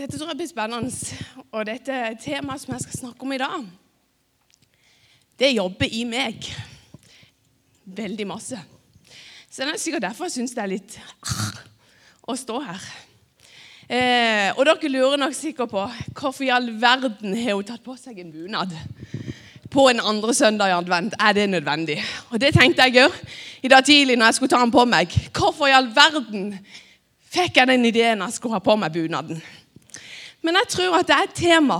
Dette tror jeg blir spennende, og dette temaet som jeg skal snakke om i dag. Det jobber i meg veldig masse. Så det er sikkert derfor jeg syns det er litt å stå her. Eh, og dere lurer nok sikkert på hvorfor i all verden har hun tatt på seg en bunad på en andre søndag i advent. Er det nødvendig? Og det tenkte jeg òg i dag tidlig når jeg skulle ta den på meg. Hvorfor i all verden fikk jeg den ideen jeg skulle ha på meg bunaden? Men jeg tror at det er et tema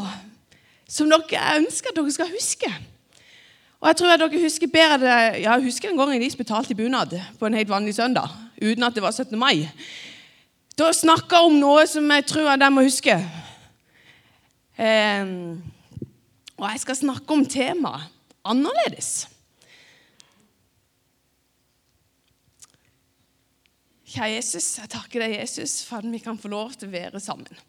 som dere, ønsker at dere skal huske. Og jeg tror at dere husker bedre det, ja, Jeg husker en gang jeg betalte i bunad på en helt vanlig søndag uten at det var 17. mai. Da snakka jeg om noe som jeg tror at jeg må huske. Eh, og jeg skal snakke om temaet annerledes. Kjære Jesus, jeg takker deg, Jesus, for at vi kan få lov til å være sammen.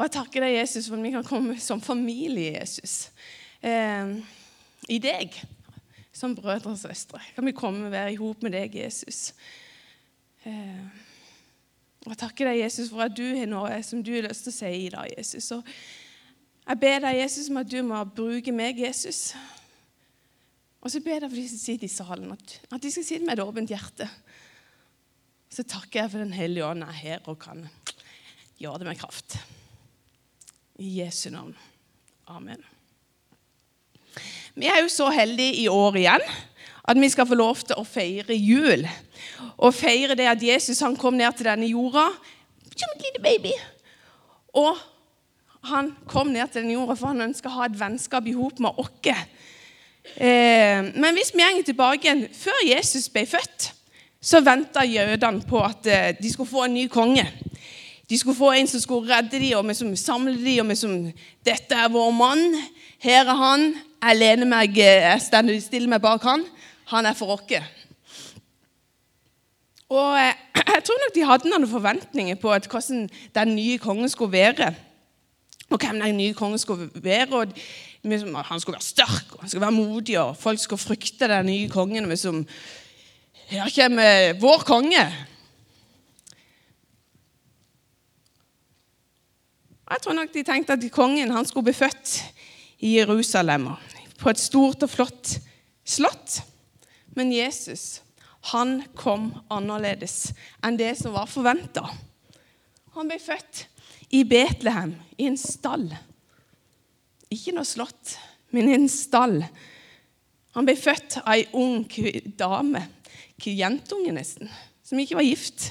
Og jeg takker deg, Jesus, for at vi kan komme som familie, Jesus. Eh, I deg, som brødre og søstre. Kan vi komme og være i hop med deg, Jesus. Eh, og jeg takker deg, Jesus, for at du har noe som du har lyst til å si i dag, Jesus. Og jeg ber deg, Jesus, om at du må bruke meg, Jesus. Og så ber jeg for de som sitter i salen, at, de skal sitte med et åpent hjerte. Så takker jeg for Den hellige ånd er her og kan gjøre det med kraft. I Jesu navn. Amen. Vi er jo så heldige i år igjen at vi skal få lov til å feire jul. Og feire det at Jesus han kom ned til denne jorda som et lite baby. Og han kom ned til denne jorda for han ønska å ha et vennskap i hop med oss. Eh, men hvis vi går tilbake igjen Før Jesus ble født, så venta jødene på at eh, de skulle få en ny konge. De skulle få en som skulle redde dem, og som samle dem. og som, 'Dette er vår mann. Her er han. Jeg lener meg, jeg stender stille meg bak han. Han er for oss.' Og eh, Jeg tror nok de hadde noen forventninger på hvordan den nye kongen skulle være. Og hvem den nye kongen skulle være. og Han skulle være sterk og han skulle være modig, og folk skulle frykte den nye kongen. Og liksom, Her kommer vår konge. Jeg tror nok de tenkte at kongen han skulle bli født i Jerusalem, på et stort og flott slott. Men Jesus han kom annerledes enn det som var forventa. Han ble født i Betlehem, i en stall. Ikke noe slott, men i en stall. Han ble født av ei ung dame, jentunge nesten, som ikke var gift.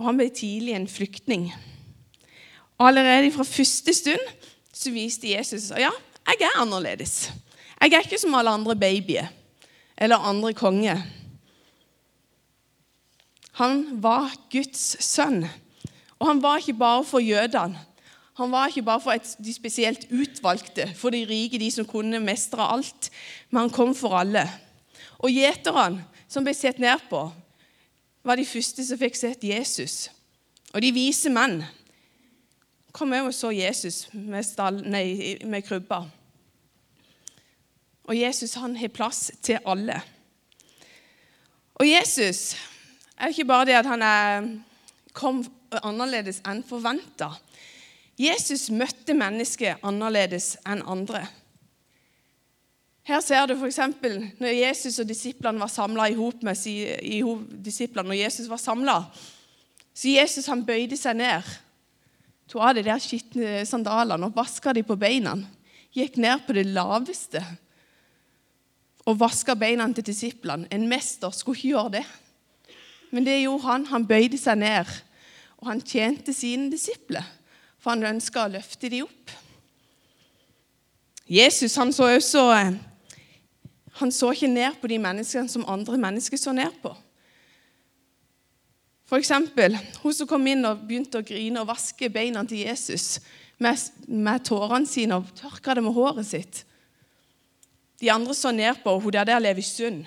Og han ble tidlig en flyktning. Og Allerede fra første stund så viste Jesus at ja, jeg er annerledes. Jeg er ikke som alle andre babyer eller andre konger. Han var Guds sønn. Og han var ikke bare for jødene. Han var ikke bare for et, de spesielt utvalgte, for de rike, de som kunne mestre alt. Men han kom for alle. Og gjeterne, som ble sett ned på, var de første som fikk sett Jesus. Og de vise menn kom jeg og så Jesus med, stall, nei, med krybba. Og Jesus han har plass til alle. Og Jesus er ikke bare det at han er, kom annerledes enn forventa. Jesus møtte mennesket annerledes enn andre. Her ser du f.eks. når Jesus og disiplene var samla i med når Jesus var samla, så Jesus han bøyde seg ned tok av de der skitne sandalene og vaska de på beina. Gikk ned på det laveste og vaska beina til disiplene. En mester skulle ikke gjøre det. Men det gjorde han. Han bøyde seg ned, og han tjente sine disipler. For han ønska å løfte dem opp. Jesus han så også han så ikke ned på de menneskene som andre mennesker så ned på. F.eks. hun som kom inn og begynte å grine og vaske beina til Jesus med, med tårene sine og tørka det med håret sitt. De andre så ned på hun der der lever i synd.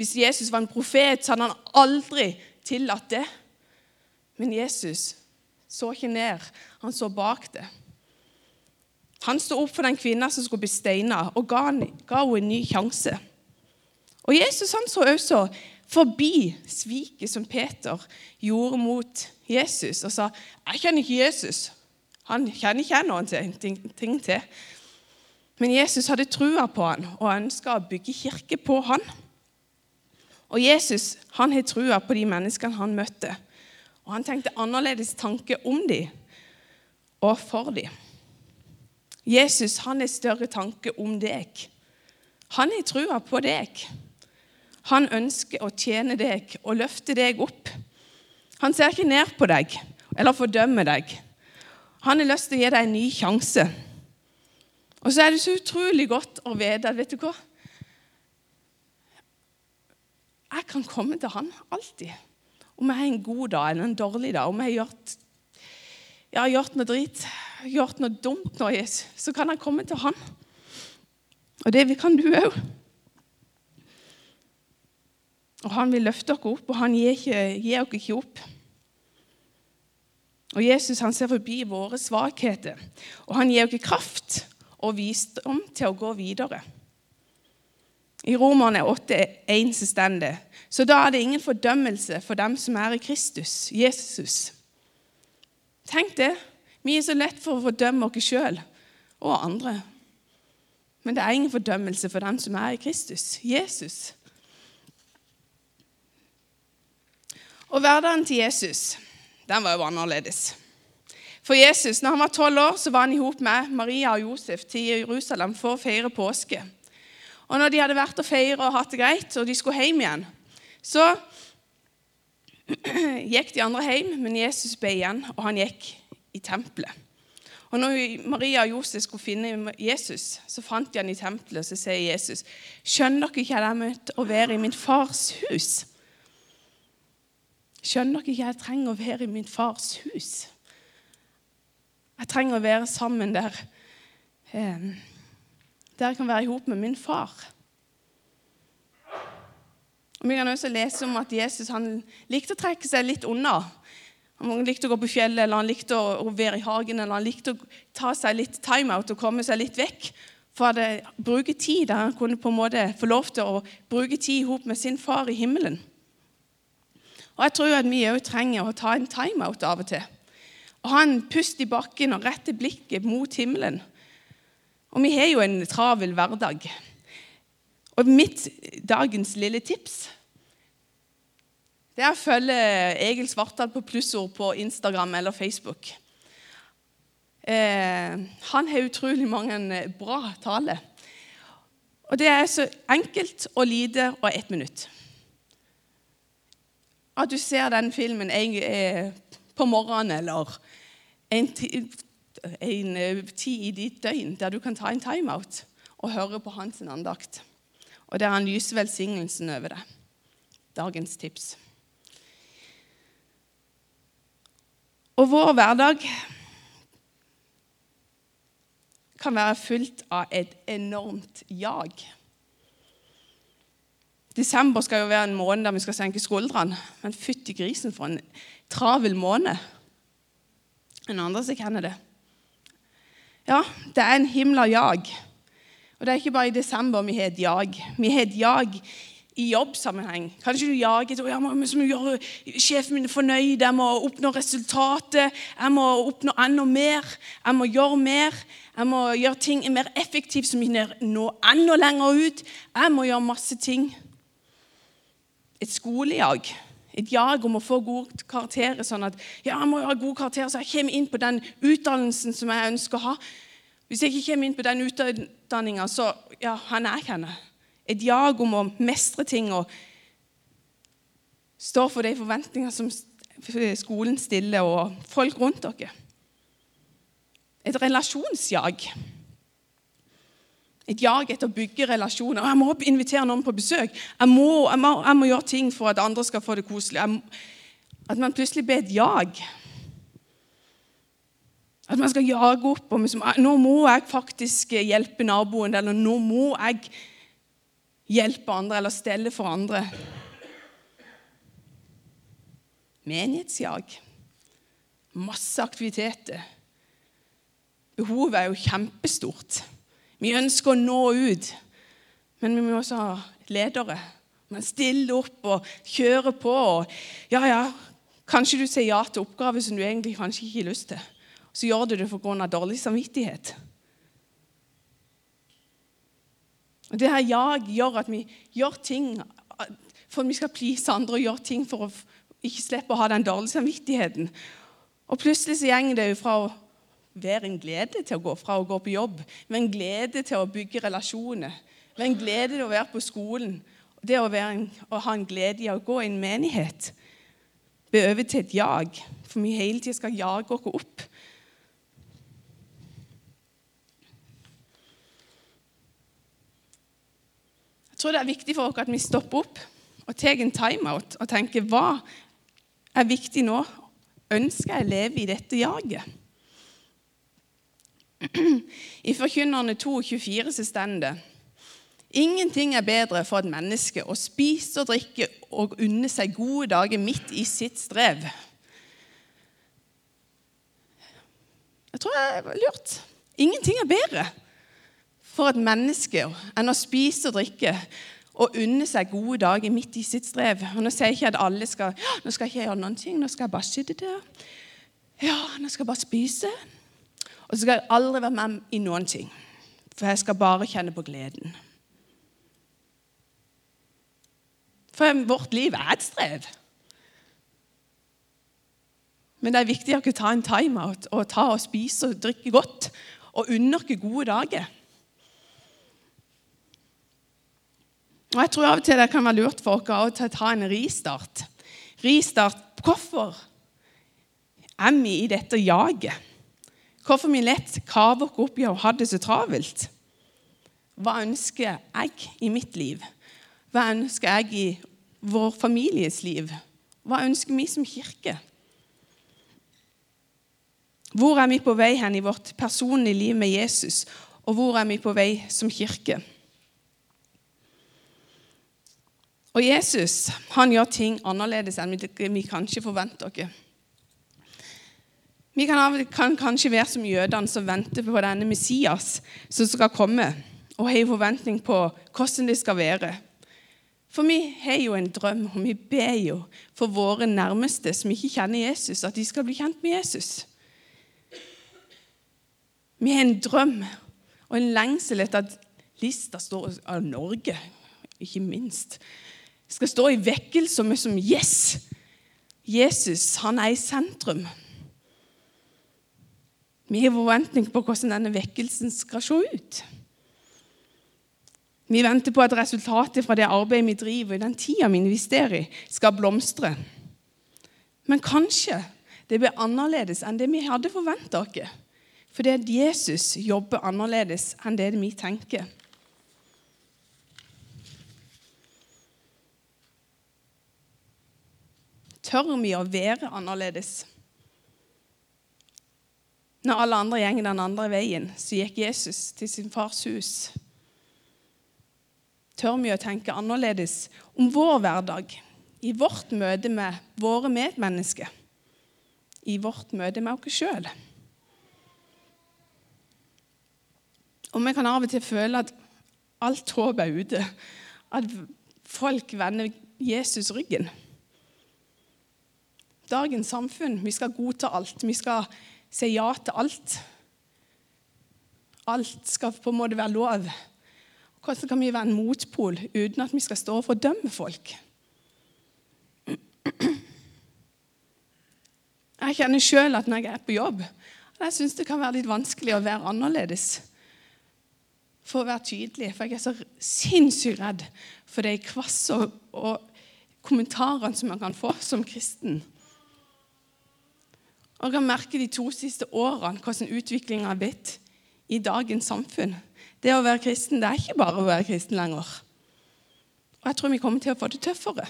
Hvis Jesus var en profet, så hadde han aldri tillatt det. Men Jesus så ikke ned, han så bak det. Han sto opp for den kvinna som skulle bli steina, og ga, ga henne en ny sjanse. Og Jesus han så også forbi sviket som Peter gjorde mot Jesus, og sa 'Jeg kjenner ikke Jesus'. Han kjenner ikke jeg noen ting, til. Men Jesus hadde trua på han og ønska å bygge kirke på han. Og Jesus han har trua på de menneskene han møtte. Og han tenkte annerledes tanke om dem og for dem. Jesus han har større tanke om deg. Han har trua på deg. Han ønsker å tjene deg og løfte deg opp. Han ser ikke ned på deg eller fordømmer deg. Han har lyst til å gi deg en ny sjanse. Og så er det så utrolig godt å vite at vet du hva? Jeg kan komme til han alltid. Om jeg har en god dag eller en dårlig dag, om jeg har gjort, jeg har gjort noe drit, gjort noe dumt, noe, så kan jeg komme til han. Og det kan du òg. Og Han vil løfte oss opp, og han gir, ikke, gir oss ikke opp. Og Jesus han ser forbi våre svakheter, og han gir oss kraft og visdom til å gå videre. I Romerne 8,1 er det så da er det ingen fordømmelse for dem som er i Kristus, Jesus. Tenk det. Vi er så lett for å fordømme oss sjøl og andre. Men det er ingen fordømmelse for dem som er i Kristus, Jesus. Og hverdagen til Jesus den var jo annerledes. For Jesus, når han var tolv år, så var han i hop med Maria og Josef til Jerusalem for å feire påske. Og når de hadde vært og feira og hatt det greit, og de skulle hjem igjen, så gikk de andre hjem, men Jesus ble igjen, og han gikk i tempelet. Og når Maria og Josef skulle finne Jesus, så fant de han i tempelet, og så sier Jesus, 'Skjønner dere ikke at jeg er møtt å være i min fars hus?' Skjønner dere ikke jeg trenger å være i min fars hus? Jeg trenger å være sammen der eh, der jeg kan være i hop med min far. Og Vi kan også lese om at Jesus han likte å trekke seg litt unna. Han likte å gå på fjellet, eller han likte å være i hagen, eller han likte å ta seg litt timeout og komme seg litt vekk. For å bruke tid der han kunne på en måte få lov til å bruke tid sammen med sin far i himmelen. Og Jeg tror at vi òg trenger å ta en timeout av og til. Og ha en pust i bakken og rette blikket mot himmelen. Og vi har jo en travel hverdag. Og mitt dagens lille tips det er å følge Egil Svartdal på plussord på Instagram eller Facebook. Eh, han har utrolig mange bra taler. Og det er så enkelt og lite og ett minutt. At du ser den filmen eh, på morgenen eller en, en eh, tid i ditt døgn der du kan ta en timeout og høre på hans andakt. Og der han lyser velsignelsen over deg. Dagens tips. Og vår hverdag kan være fullt av et enormt jag. Desember skal jo være en måned der vi skal senke skuldrene. Men fytti grisen for en travel måned. En andre som kjenner det. Ja, det er en himla jag. Og det er ikke bare i desember vi har et jag. Vi har et jag i jobbsammenheng. Kanskje du jager etter jeg må, må gjøre sjefen min fornøyd, jeg må oppnå resultatet, jeg må oppnå enda mer, jeg må gjøre mer. Jeg må gjøre ting mer effektivt, som når enda lenger ut. Jeg må gjøre masse ting. Et skolejag et jag om å få gode karakterer, sånn at ja, jeg må ha gode karakterer, så jeg kommer inn på den utdannelsen som jeg ønsker å ha. Hvis jeg ikke kommer inn på den utdanninga, så ja, han er ikke henne. Et jag om å mestre ting og stå for de forventningene som skolen stiller, og folk rundt dere. Et relasjonsjag. Et jag etter å bygge relasjoner. Jeg må invitere noen på besøk. Jeg må, jeg må, jeg må gjøre ting for at andre skal få det koselig. Må, at man plutselig blir et jag. At man skal jage opp. og liksom, Nå må jeg faktisk hjelpe naboen, eller nå må jeg hjelpe andre, eller stelle for andre. Menighetsjag. Masse aktiviteter. Behovet er jo kjempestort. Vi ønsker å nå ut, men vi må også ha ledere Man stiller opp og kjører på. Og ja, ja, kanskje du sier ja til oppgaver som du egentlig kanskje ikke har lyst til. Så gjør du det pga. dårlig samvittighet. Og Det her jag gjør at vi gjør ting for vi skal please andre og gjøre ting for å ikke slippe å ha den dårlige samvittigheten. Og plutselig så går det jo fra å være en glede til å gå fra å gå på jobb, med en glede til å bygge relasjoner, med en glede til å være på skolen, det å, en, å ha en glede i å gå i en menighet, bli over til et jag, for vi hele tida skal jage oss opp. Jeg tror det er viktig for oss at vi stopper opp og tar en timeout og tenker hva er viktig nå? Ønsker jeg å leve i dette jaget? I Forkynnerne 2,24 så står det Ingenting er bedre for et menneske å spise og drikke og unne seg gode dager midt i sitt strev. Jeg tror jeg var lurt. Ingenting er bedre for et menneske enn å spise og drikke og unne seg gode dager midt i sitt strev. Og Nå sier jeg ikke at alle skal nå skal jeg ikke gjøre noen ting, nå skal jeg bare sitte der. Ja, nå skal jeg bare spise. Og så skal jeg aldri være med i noen ting, for jeg skal bare kjenne på gleden. For vårt liv er et strev. Men det er viktig å ikke ta en timeout og ta og spise og drikke godt og unne gode dager. Og Jeg tror av og til det kan være lurt for oss å ta en ristart. Ristart Hvorfor er vi i dette jaget? Hvorfor vi lett kaver oss opp i å ha det så travelt? Hva ønsker jeg i mitt liv? Hva ønsker jeg i vår families liv? Hva ønsker vi som kirke? Hvor er vi på vei hen i vårt personlige liv med Jesus, og hvor er vi på vei som kirke? Og Jesus han gjør ting annerledes enn vi kanskje forventer oss. Vi kan, kan, kanskje være som jødene som venter på denne Messias som skal komme, og har forventning på hvordan det skal være. For vi har jo en drøm, og vi ber jo for våre nærmeste som ikke kjenner Jesus, at de skal bli kjent med Jesus. Vi har en drøm og en lengsel etter at lista står av Norge, ikke minst, skal stå i vekkelse som Yes! Jesus han er i sentrum. Vi har forventning på hvordan denne vekkelsen skal se ut. Vi venter på at resultatet fra det arbeidet vi driver, i den tida vi investerer i, skal blomstre. Men kanskje det blir annerledes enn det vi hadde forventa oss. Fordi at Jesus jobber annerledes enn det vi tenker. Tør vi å være annerledes? Når alle andre gjenger den andre veien, så gikk Jesus til sin fars hus tør vi å tenke annerledes om vår hverdag, i vårt møte med våre medmennesker, i vårt møte med oss sjøl. Og vi kan av og til føle at alt håp er ute, at folk vender Jesus ryggen. Dagens samfunn, vi skal godta alt. Vi skal si ja til alt. Alt skal på en måte være lov. Hvordan kan vi være en motpol uten at vi skal stå og fordømme folk? Jeg kjenner sjøl at når jeg er på jobb jeg syns det kan være litt vanskelig å være annerledes. For å være tydelig. For jeg er så sinnssykt redd for de kvasse og, og kommentarene som man kan få som kristen. Og Jeg kan merke de to siste årene hvordan utviklinga har blitt i dagens samfunn. Det å være kristen det er ikke bare å være kristen lenger. Og jeg tror vi kommer til å få det tøffere.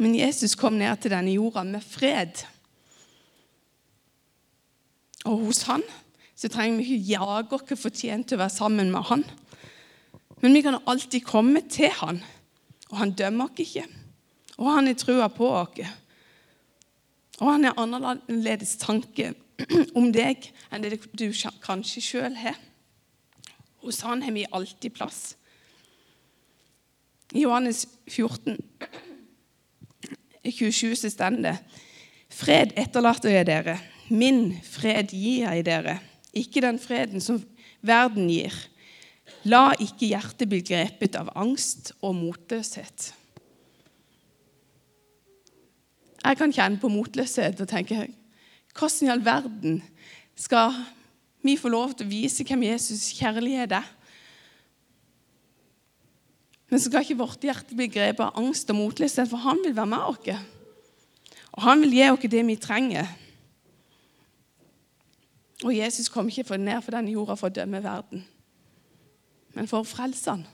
Men Jesus kom ned til denne jorda med fred. Og hos han så trenger vi ikke jage oss fortjent til å være sammen med han. Men vi kan alltid komme til han, og han dømmer oss ikke. Og han har trua på oss. Og han har annerledes tanke om deg enn det du kanskje sjøl har. Hos han har vi alltid plass. I Johannes 14, 27 så står det Fred etterlater jeg dere, min fred gir jeg dere, ikke den freden som verden gir. La ikke hjertet bli grepet av angst og motløshet. Jeg kan kjenne på motløshet og tenke hvordan i all verden skal vi få lov til å vise hvem Jesus' kjærlighet er? Men så skal ikke vårt hjerte bli grepet av angst og motløshet, for han vil være med oss. Og han vil gi oss det vi trenger. Og Jesus kom ikke ned for denne jorda for å dømme verden, men for å frelse den.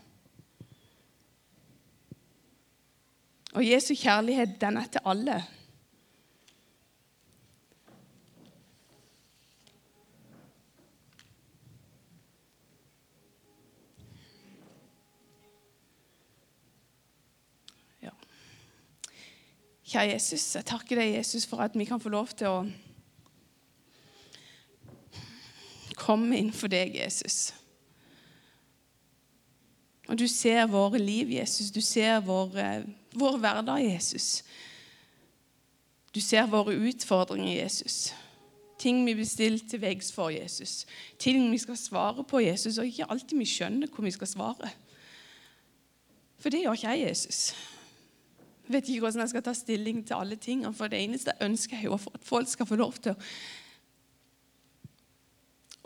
Og Jesu kjærlighet, den er til alle. Kjære Jesus, jeg takker deg, Jesus, for at vi kan få lov til å komme inn for deg, Jesus. Og du ser våre liv, Jesus. Du ser vår, vår hverdag, Jesus. Du ser våre utfordringer, Jesus. Ting vi blir stilt til veggs for, Jesus. Ting vi skal svare på, Jesus, og ikke alltid vi skjønner hvor vi skal svare. For det gjør ikke jeg, Jesus. Jeg vet ikke hvordan jeg skal ta stilling til alle tingene, For det eneste jeg ønsker, er jo at folk skal få lov til å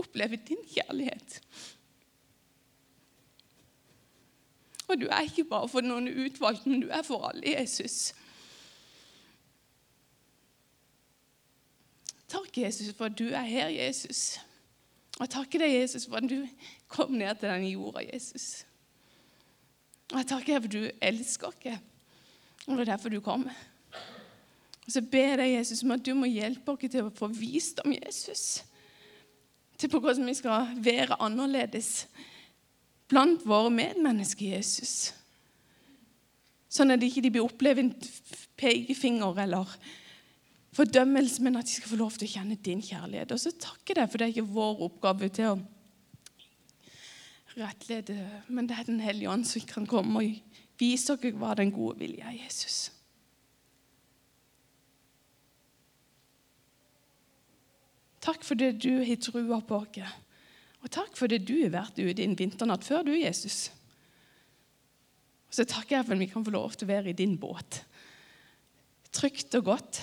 oppleve din kjærlighet. Og du er ikke bare for noen utvalgte, men du er for alle, Jesus. Takk, Jesus, for at du er her, Jesus. Og jeg takker deg, Jesus, for at du kom ned til denne jorda, Jesus. Og jeg takker deg for at du elsker oss. Og det er derfor du kommer. Og Så ber jeg Jesus, om at du må hjelpe oss til å få vist om Jesus. Til på hvordan vi skal være annerledes blant våre medmennesker, Jesus. Sånn at de ikke blir opplevd en pekefinger eller fordømmelse, men at de skal få lov til å kjenne din kjærlighet. Og så takker jeg for det er ikke vår oppgave til å rettlede, men det er Den hellige ånd som kan komme og Vis dere hva den gode vilje er, Jesus. Takk for det du har trua på oss. Og takk for det du har vært ute i en vinternatt før du, Jesus. Og så takker jeg for at vi kan få lov til å være i din båt. Trygt og godt.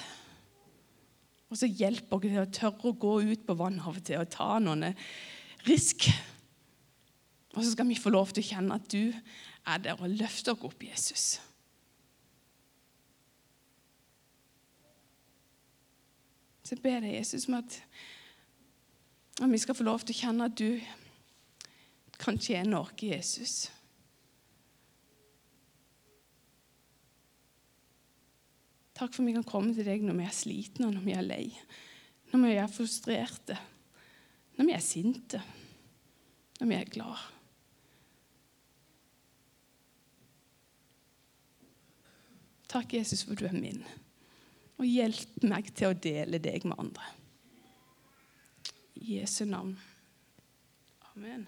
Og så hjelper dere til å tørre å gå ut på vann av og til og ta noen risk. Og så skal vi få lov til å kjenne at du er der og løfter oss opp Jesus. Så jeg ber deg, Jesus, om at, vi skal få lov til å kjenne at du kan tjene oss, Jesus. Takk for at vi kan komme til deg når vi er slitne, når vi er lei, når vi er frustrerte, når vi er sinte, når vi er glade. Takk, Jesus, for du er min. Og hjelp meg til å dele deg med andre. I Jesu navn. Amen.